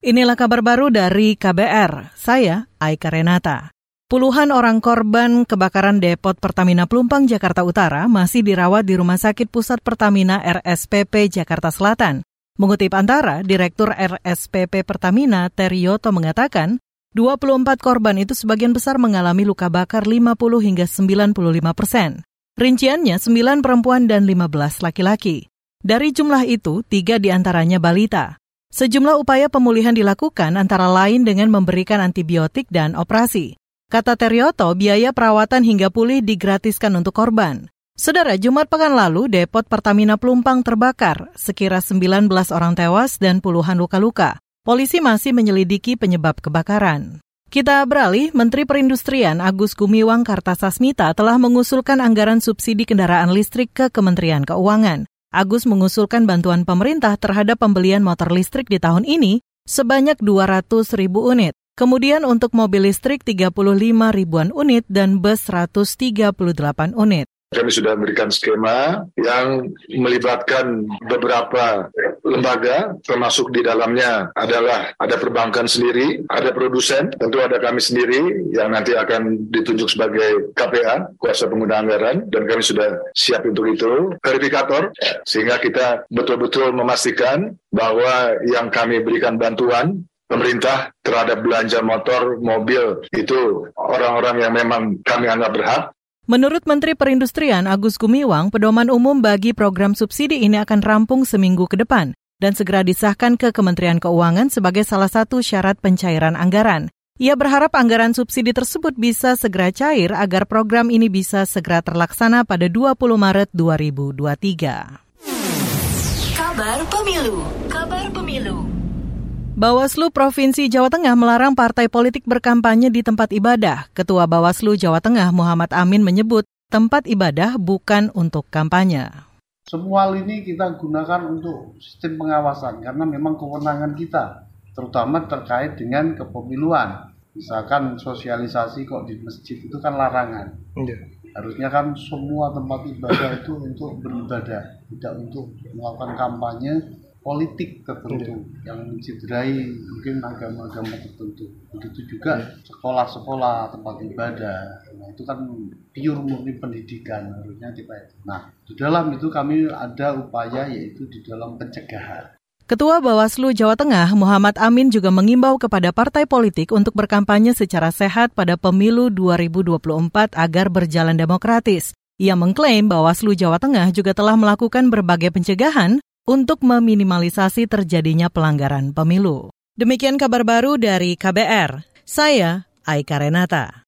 Inilah kabar baru dari KBR. Saya Aika Renata. Puluhan orang korban kebakaran depot Pertamina Pelumpang Jakarta Utara masih dirawat di Rumah Sakit Pusat Pertamina RSPP Jakarta Selatan. Mengutip antara, Direktur RSPP Pertamina Terioto mengatakan, 24 korban itu sebagian besar mengalami luka bakar 50 hingga 95 persen. Rinciannya 9 perempuan dan 15 laki-laki. Dari jumlah itu, tiga di antaranya balita. Sejumlah upaya pemulihan dilakukan antara lain dengan memberikan antibiotik dan operasi. Kata Terioto, biaya perawatan hingga pulih digratiskan untuk korban. Saudara, Jumat pekan lalu, depot Pertamina Pelumpang terbakar. Sekira 19 orang tewas dan puluhan luka-luka. Polisi masih menyelidiki penyebab kebakaran. Kita beralih, Menteri Perindustrian Agus Gumiwang Kartasasmita telah mengusulkan anggaran subsidi kendaraan listrik ke Kementerian Keuangan. Agus mengusulkan bantuan pemerintah terhadap pembelian motor listrik di tahun ini sebanyak 200 ribu unit. Kemudian untuk mobil listrik 35 ribuan unit dan bus 138 unit. Kami sudah memberikan skema yang melibatkan beberapa lembaga, termasuk di dalamnya adalah ada perbankan sendiri, ada produsen, tentu ada kami sendiri yang nanti akan ditunjuk sebagai KPA, kuasa pengguna anggaran, dan kami sudah siap untuk itu, verifikator, sehingga kita betul-betul memastikan bahwa yang kami berikan bantuan pemerintah terhadap belanja motor, mobil itu orang-orang yang memang kami anggap berhak. Menurut Menteri Perindustrian Agus Gumiwang, pedoman umum bagi program subsidi ini akan rampung seminggu ke depan dan segera disahkan ke Kementerian Keuangan sebagai salah satu syarat pencairan anggaran. Ia berharap anggaran subsidi tersebut bisa segera cair agar program ini bisa segera terlaksana pada 20 Maret 2023. Kabar Pemilu Kabar Pemilu Bawaslu Provinsi Jawa Tengah melarang partai politik berkampanye di tempat ibadah. Ketua Bawaslu Jawa Tengah Muhammad Amin menyebut tempat ibadah bukan untuk kampanye. Semua ini kita gunakan untuk sistem pengawasan karena memang kewenangan kita, terutama terkait dengan kepemiluan. Misalkan sosialisasi kok di masjid itu kan larangan. Ya. Harusnya kan semua tempat ibadah itu untuk beribadah, tidak untuk melakukan kampanye politik tertentu ya. yang mencederai mungkin agama-agama tertentu. Begitu juga sekolah-sekolah, tempat ibadah. Nah, itu kan pure murni pendidikan harusnya kita itu. Nah, di dalam itu kami ada upaya yaitu di dalam pencegahan. Ketua Bawaslu Jawa Tengah Muhammad Amin juga mengimbau kepada partai politik untuk berkampanye secara sehat pada pemilu 2024 agar berjalan demokratis. Ia mengklaim Bawaslu Jawa Tengah juga telah melakukan berbagai pencegahan untuk meminimalisasi terjadinya pelanggaran pemilu. Demikian kabar baru dari KBR. Saya Aika Renata.